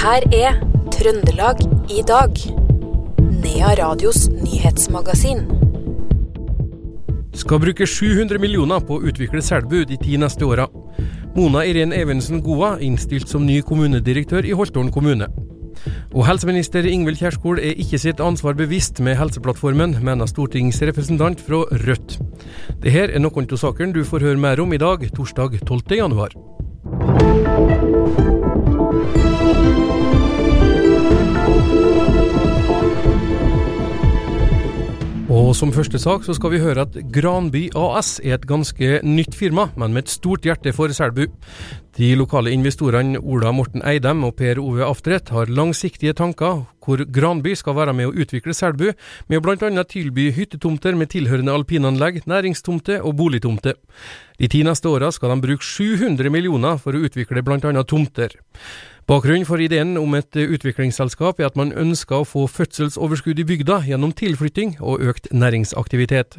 her er Trøndelag i dag. Nea Radios nyhetsmagasin. Skal bruke 700 millioner på å utvikle Selbu de ti neste åra. Mona Irén Evensen Goa innstilt som ny kommunedirektør i Holtålen kommune. Og helseminister Ingvild Kjerskol er ikke sitt ansvar bevisst med Helseplattformen, mener stortingsrepresentant fra Rødt. Dette er noen av sakene du får høre mer om i dag, torsdag 12. Og som første sak så skal vi høre at Granby AS er et ganske nytt firma, men med et stort hjerte for Selbu. De lokale investorene Ola Morten Eidem og Per Ove Aftret har langsiktige tanker hvor Granby skal være med å utvikle Selbu, med bl.a. tilby hyttetomter med tilhørende alpinanlegg, næringstomter og boligtomter. De ti neste åra skal de bruke 700 millioner for å utvikle bl.a. tomter. Bakgrunnen for ideen om et utviklingsselskap er at man ønsker å få fødselsoverskudd i bygda gjennom tilflytting og økt næringsaktivitet.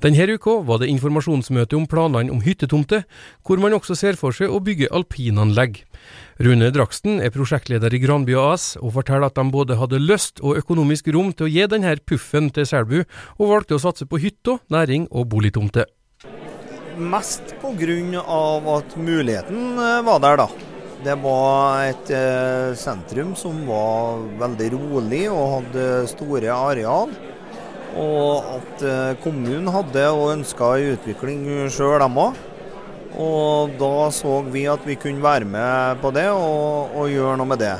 Denne uka var det informasjonsmøte om planene om hyttetomter, hvor man også ser for seg å bygge alpinanlegg. Rune Draksten er prosjektleder i Granby AS, og forteller at de både hadde lyst og økonomisk rom til å gi denne puffen til Selbu, og valgte å satse på hytta, næring og boligtomter. Mest pga. at muligheten eh, var der, da. Det var et eh, sentrum som var veldig rolig og hadde store areal. Og at eh, kommunen hadde og ønska utvikling sjøl, dem òg. Og da så vi at vi kunne være med på det og, og gjøre noe med det.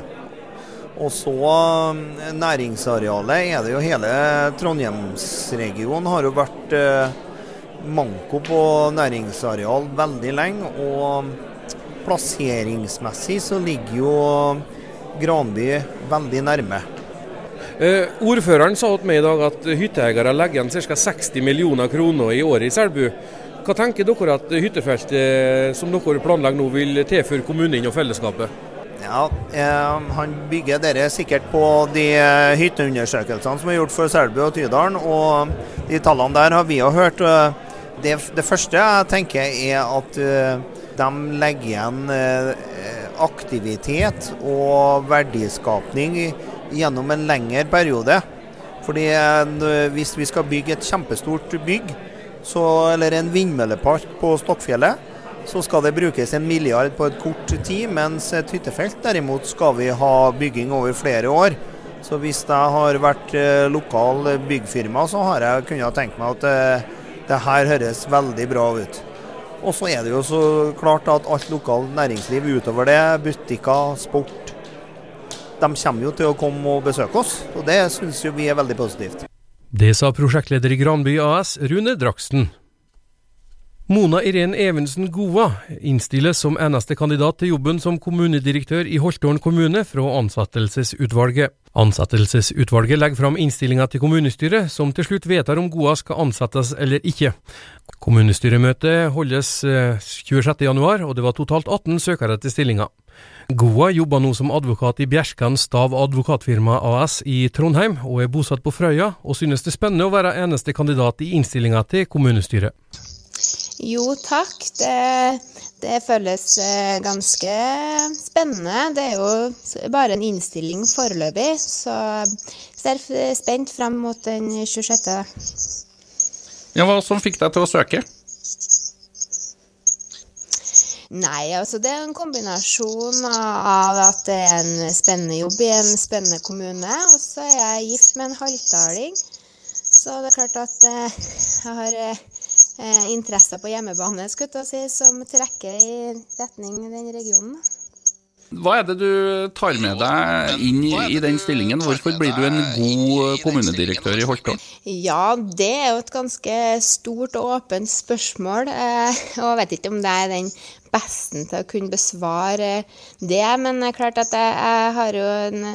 Og så eh, næringsarealet er det jo hele Trondheimsregionen har jo vært eh, manko på næringsareal veldig lenge. og plasseringsmessig så ligger jo Granby veldig nærme. Eh, ordføreren sa til meg i dag at hytteeiere legger igjen ca. 60 millioner kroner i året i Selbu. Hva tenker dere at hyttefeltet som dere planlegger nå vil tilføre kommunen og fellesskapet? Ja, eh, Han bygger dere sikkert på de hytteundersøkelsene som er gjort for Selbu og Tydalen. og De tallene der har vi jo hørt. Det, det første jeg tenker er at uh, de legger igjen eh, aktivitet og verdiskapning gjennom en lengre periode. Fordi eh, Hvis vi skal bygge et kjempestort bygg, så, eller en vindmøllepark på Stokkfjellet, så skal det brukes en milliard på et kort tid, mens et hyttefelt derimot skal vi ha bygging over flere år. Så hvis jeg har vært eh, lokal byggfirma, så har jeg kunnet tenke meg at det her høres veldig bra ut. Og så er det jo så klart at alt lokalt næringsliv utover det, butikker, sport, de kommer jo til å komme og besøke oss. Og det syns vi er veldig positivt. Det sa prosjektleder i Granby AS, Rune Draksten. Mona Irén Evensen Goa innstilles som eneste kandidat til jobben som kommunedirektør i Holtålen kommune fra ansettelsesutvalget. Ansettelsesutvalget legger fram innstillinga til kommunestyret, som til slutt vedtar om Goa skal ansettes eller ikke. Kommunestyremøtet holdes 26.1, eh, og det var totalt 18 søkere til stillinga. Goa jobber nå som advokat i Bjerskan Stav Advokatfirma AS i Trondheim, og er bosatt på Frøya, og synes det er spennende å være eneste kandidat i innstillinga til kommunestyret. Jo takk, det, det, føles eh, ganske spennende. Det er jo bare en innstilling foreløpig, så jeg ser spent frem mot den 26. Ja, Hva som fikk deg til å søke? Nei, altså det er en kombinasjon av at det er en spennende jobb i en spennende kommune, og så er jeg gift med en halvdaling. Så det er klart at eh, jeg har eh, interesser på hjemmebane si, som trekker i retning den regionen. Hva er det du tar med deg inn i, i den stillingen? Hvorfor blir du en god kommunedirektør i Holtålen? Ja, det er jo et ganske stort og åpent spørsmål. Eh, og jeg vet ikke om det er den beste til å kunne besvare det. Men det er klart at jeg, jeg har jo en,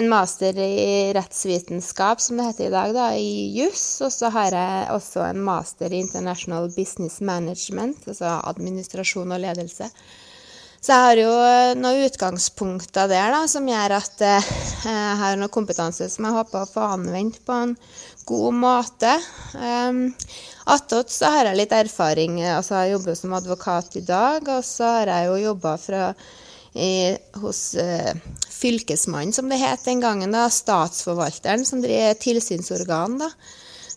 en, master i rettsvitenskap, som det heter i dag, da, i juss. Og så har jeg også en master i international business management, altså administrasjon og ledelse. Så jeg har jo noen utgangspunkter der da, som gjør at eh, jeg har noe kompetanse som jeg håper å få anvendt på en god måte. Um, Attåt så har jeg litt erfaring. altså Jeg jobber som advokat i dag, og så har jeg jo jobba hos uh, Fylkesmannen, som det het den gangen, da, Statsforvalteren, som driver tilsynsorgan. da.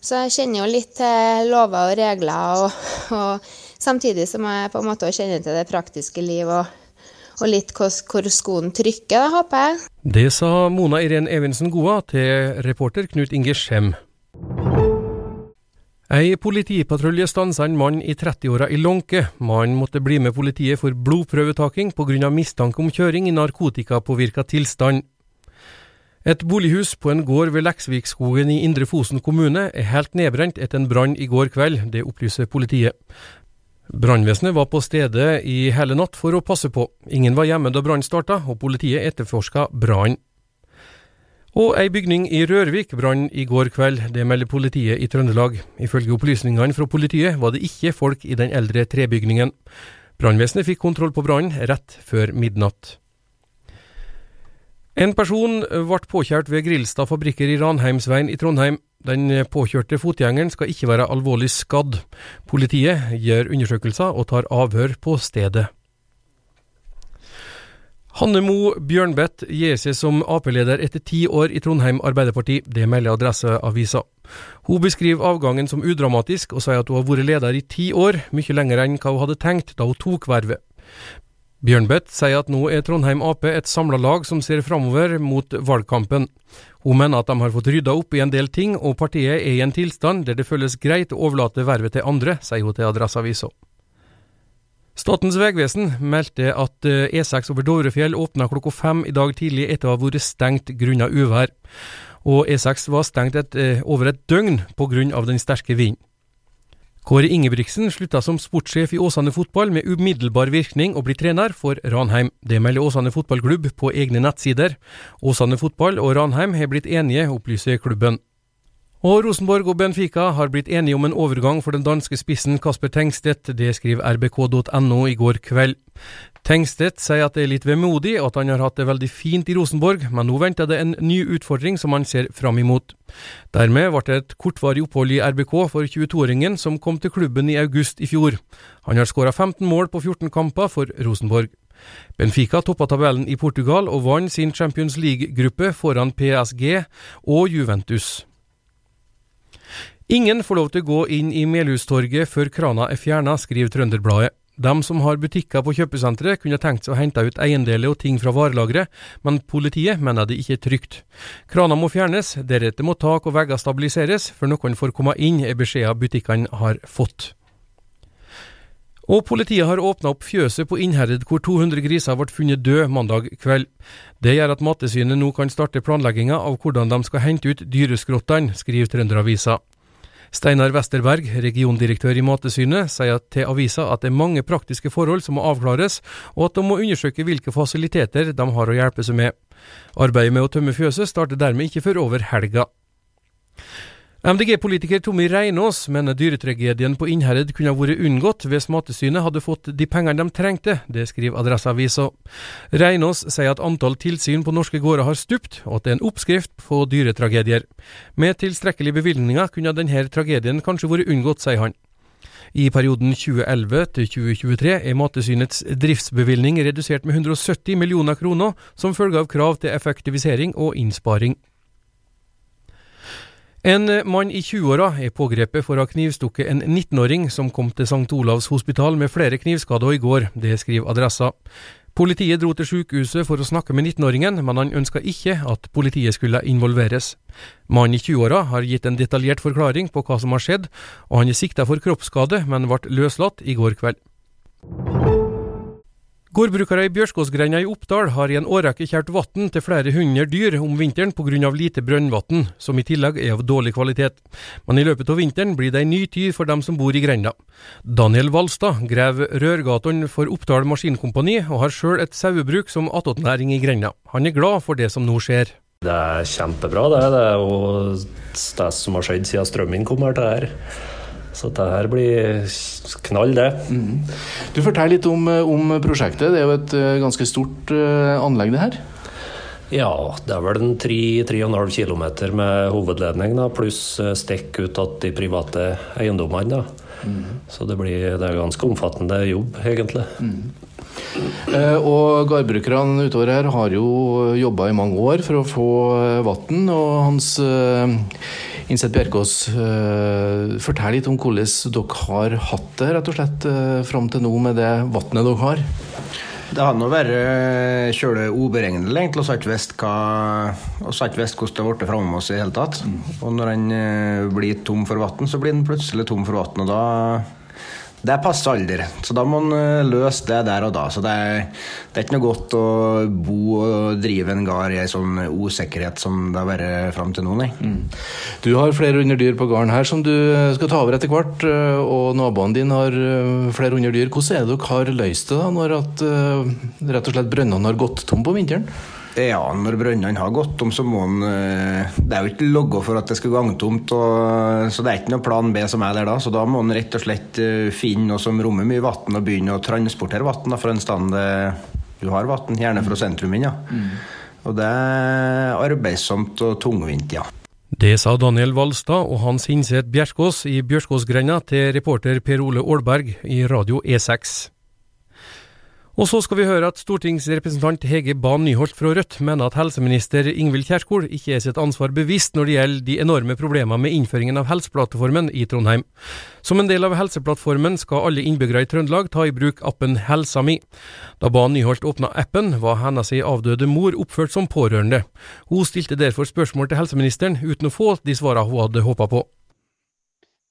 Så jeg kjenner jo litt til lover og regler, og, og, samtidig som jeg på en måte kjenner til det praktiske liv og, og litt hvor, skoen trykker, håper jeg. Det sa Mona Irén Evensen Goa til reporter Knut Inge Skjem. Ei politipatrulje stansa en mann i 30-åra i Lånke. Mannen måtte bli med politiet for blodprøvetaking pga. mistanke om kjøring i narkotikapåvirka tilstand. Et bolighus på en gård ved Leksvikskogen i Indre Fosen kommune er helt nedbrent etter en brann i går kveld, det opplyser politiet. Brannvesenet var på stedet i hele natt for å passe på. Ingen var hjemme da brannen starta, og politiet etterforska brannen. Og ei bygning i Rørvik brann i går kveld, det melder politiet i Trøndelag. Ifølge opplysningene fra politiet var det ikke folk i den eldre trebygningen. Brannvesenet fikk kontroll på brannen rett før midnatt. En person ble påkjært ved Grilstad fabrikker i Ranheimsveien i Trondheim. Den påkjørte fotgjengeren skal ikke være alvorlig skadd. Politiet gjør undersøkelser og tar avhør på stedet. Hanne Mo Bjørnbett gir seg som Ap-leder etter ti år i Trondheim Arbeiderparti. Det melder Adresseavisa. Hun beskriver avgangen som udramatisk, og sier at hun har vært leder i ti år, mye lenger enn hva hun hadde tenkt da hun tok vervet. Bjørnbeth sier at nå er Trondheim Ap et samla lag som ser framover mot valgkampen. Hun mener at de har fått rydda opp i en del ting, og partiet er i en tilstand der det føles greit å overlate vervet til andre, sier hun til Adresseavisa. Statens vegvesen meldte at E6 over Dovrefjell åpna klokka fem i dag tidlig etter å ha vært stengt grunnet uvær. Og E6 var stengt et, over et døgn av den sterke vinden. Kåre Ingebrigtsen slutta som sportssjef i Åsane fotball med umiddelbar virkning og blir trener for Ranheim. Det melder Åsane fotballklubb på egne nettsider. Åsane fotball og Ranheim har blitt enige, opplyser klubben. Og Rosenborg og Benfica har blitt enige om en overgang for den danske spissen Kasper Tengstedt, det skriver rbk.no i går kveld. Tengstedt sier at det er litt vemodig at han har hatt det veldig fint i Rosenborg, men nå venter det en ny utfordring som han ser fram imot. Dermed ble det et kortvarig opphold i RBK for 22-åringen som kom til klubben i august i fjor. Han har skåra 15 mål på 14 kamper for Rosenborg. Benfica toppa tabellen i Portugal og vant sin Champions League-gruppe foran PSG og Juventus. Ingen får lov til å gå inn i Melhustorget før krana er fjerna, skriver Trønderbladet. De som har butikker på kjøpesenteret kunne tenkt seg å hente ut eiendeler og ting fra varelageret, men politiet mener det ikke er trygt. Krana må fjernes, deretter må tak og vegger stabiliseres før noen får komme inn, er beskjeden butikkene har fått. Og politiet har åpna opp fjøset på Innherred hvor 200 griser ble funnet døde mandag kveld. Det gjør at Mattilsynet nå kan starte planlegginga av hvordan de skal hente ut dyreskrottene, skriver Trønderavisa. Steinar Westerberg, regiondirektør i Mattilsynet, sier til avisa at det er mange praktiske forhold som må avklares, og at de må undersøke hvilke fasiliteter de har å hjelpe seg med. Arbeidet med å tømme fjøset starter dermed ikke før over helga. MDG-politiker Tommy Reinås mener dyretragedien på Innherred kunne ha vært unngått hvis Mattilsynet hadde fått de pengene de trengte, det skriver Adresseavisa. Reinås sier at antall tilsyn på norske gårder har stupt, og at det er en oppskrift på dyretragedier. Med tilstrekkelige bevilgninger kunne denne tragedien kanskje vært unngått, sier han. I perioden 2011 til 2023 er Mattilsynets driftsbevilgning redusert med 170 millioner kroner som følge av krav til effektivisering og innsparing. En mann i 20-åra er pågrepet for å ha knivstukket en 19-åring som kom til St. Olavs hospital med flere knivskader i går, det skriver Adressa. Politiet dro til sykehuset for å snakke med 19-åringen, men han ønska ikke at politiet skulle involveres. Mannen i 20-åra har gitt en detaljert forklaring på hva som har skjedd, og han er sikta for kroppsskade, men ble løslatt i går kveld. Gårdbrukere i Bjørskåsgrenda i Oppdal har i en årrekke kjært vann til flere hundre dyr om vinteren pga. lite brønnvann, som i tillegg er av dårlig kvalitet. Men i løpet av vinteren blir det en ny tid for dem som bor i grenda. Daniel Valstad graver rørgatene for Oppdal Maskinkompani, og har sjøl et sauebruk som attåtnæring i grenda. Han er glad for det som nå skjer. Det er kjempebra, det. Det er jo det som har skjedd siden strømmen kom her til her. Så det her blir knall, det. Mm. Du Fortell litt om, om, prosjektet. Det er jo et uh, ganske stort uh, anlegg, det her? Ja, det er vel en 3-3,5 km med hovedledning, da, pluss uh, stikk ut til de private eiendommene. Mm. Så det, blir, det er ganske omfattende jobb, egentlig. Mm. Eh, og gårdbrukerne utover her har jo jobba i mange år for å få vann, og Hans Innsett Bjerkås, uh, fortell litt om hvordan dere har hatt det rett og slett uh, fram til nå med det vannet dere har. Det hadde nå vært kjølig uberegnelig, egentlig, så har ikke visst hvordan det har blitt framme oss i det hele tatt. Mm. Og når en blir tom for vann, så blir en plutselig tom for vann, og da det er passe alder, så da må man eh, løse det der og da. Så det er, det er ikke noe godt å bo og drive en gard i en sånn usikkerhet som det har vært fram til nå, nei. Mm. Du har flere hundre dyr på gården her som du eh, skal ta over etter hvert, eh, og naboene dine har flere hundre dyr. Hvordan er det dere har løst det da, når at, rett og slett brønnene har gått tom på vinteren? Ja, når brønnene har gått tom, så må en eh, Det er jo ikke logga for at det skal gangtomt, og, så det er ikke noe plan B som er der da. Så da må en rett og slett eh, finne noe som rommer mye vann, og begynne å transportere vann fra en stand du har vann, gjerne fra sentrum inn. Ja. Mm. Og det er arbeidsomt og tungvint, ja. Det sa Daniel Valstad og Hans Hinseth Bjerskås i Bjørskåsgrenda til reporter Per Ole Aalberg i Radio E6. Og så skal vi høre at stortingsrepresentant Hege Bae Nyholt fra Rødt mener at helseminister Ingvild Kjerkol ikke er sitt ansvar bevisst når det gjelder de enorme problemene med innføringen av Helseplattformen i Trondheim. Som en del av Helseplattformen skal alle innbyggere i Trøndelag ta i bruk appen Helsa mi. Da Bae Nyholt åpna appen, var hennes avdøde mor oppført som pårørende. Hun stilte derfor spørsmål til helseministeren, uten å få de svarene hun hadde håpa på.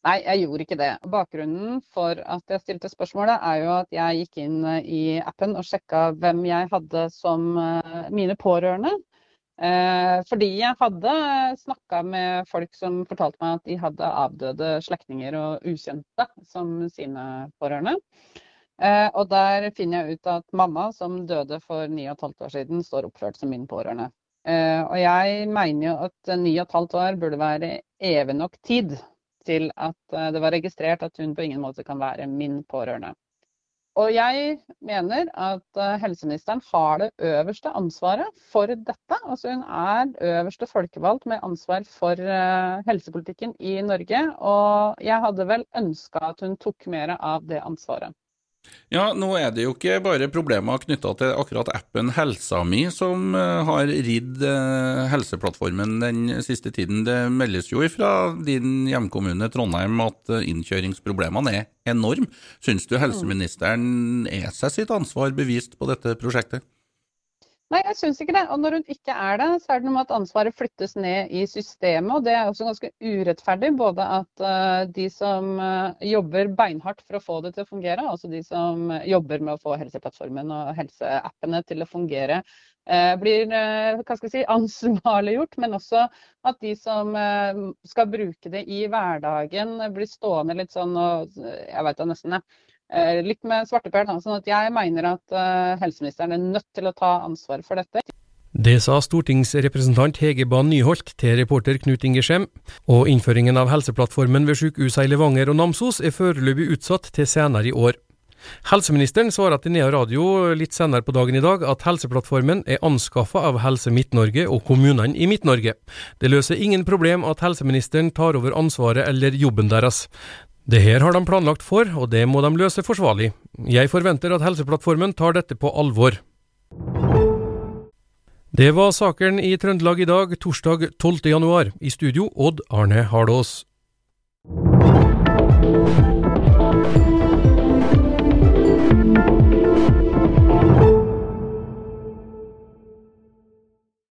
Nei, jeg gjorde ikke det. Bakgrunnen for at jeg stilte spørsmålet, er jo at jeg gikk inn eh, i appen og sjekka hvem jeg hadde som eh, mine pårørende. Eh, fordi jeg hadde snakka med folk som fortalte meg at de hadde avdøde slektninger og ukjente som sine pårørende. Og der finner jeg ut at mamma, som døde for 9 15 år siden, står oppført som min pårørende. Og jeg mener jo at 9 15 år burde være evig nok tid til at eh, det var registrert at hun på ingen måte kan være min pårørende. Og jeg mener at eh, helseministeren har det øverste ansvaret for dette. Altså hun er øverste folkevalgt med ansvar for eh, helsepolitikken i Norge. Og jeg hadde vel ønska at hun tok mer av det ansvaret. Ja, nå er det jo ikke bare problemer knytta til akkurat appen Helsa mi som eh, har ridd eh, Helseplattformen den siste tiden. Det meldes jo fra din hjemkommune Trondheim at eh, innkjøringsproblemene er enorme. Syns du helseministeren er seg sitt ansvar bevist på dette prosjektet? Nei, jeg syns ikke det. Og når hun ikke er det, så er det noe med at ansvaret flyttes ned i systemet. Og det er også ganske urettferdig. Både at uh, de som uh, jobber beinhardt for å få det til å fungere, altså de som jobber med å få Helseplattformen og helseappene til å fungere, uh, blir hva skal jeg si, ansvarliggjort. Men også at de som skal bruke det i hverdagen, blir stående litt sånn og Jeg veit da nesten Eh, litt med svarteper. Sånn at jeg mener at uh, helseministeren er nødt til å ta ansvar for dette. Det sa stortingsrepresentant Hege Bae Nyholt til reporter Knut Inge og innføringen av Helseplattformen ved sykehusene i Levanger og Namsos er foreløpig utsatt til senere i år. Helseministeren svarer til Nea Radio litt senere på dagen i dag at Helseplattformen er anskaffa av Helse Midt-Norge og kommunene i Midt-Norge. Det løser ingen problem at helseministeren tar over ansvaret eller jobben deres. Det her har de planlagt for, og det må de løse forsvarlig. Jeg forventer at Helseplattformen tar dette på alvor. Det var saken i Trøndelag i dag, torsdag 12. januar. I studio Odd Arne Hardås.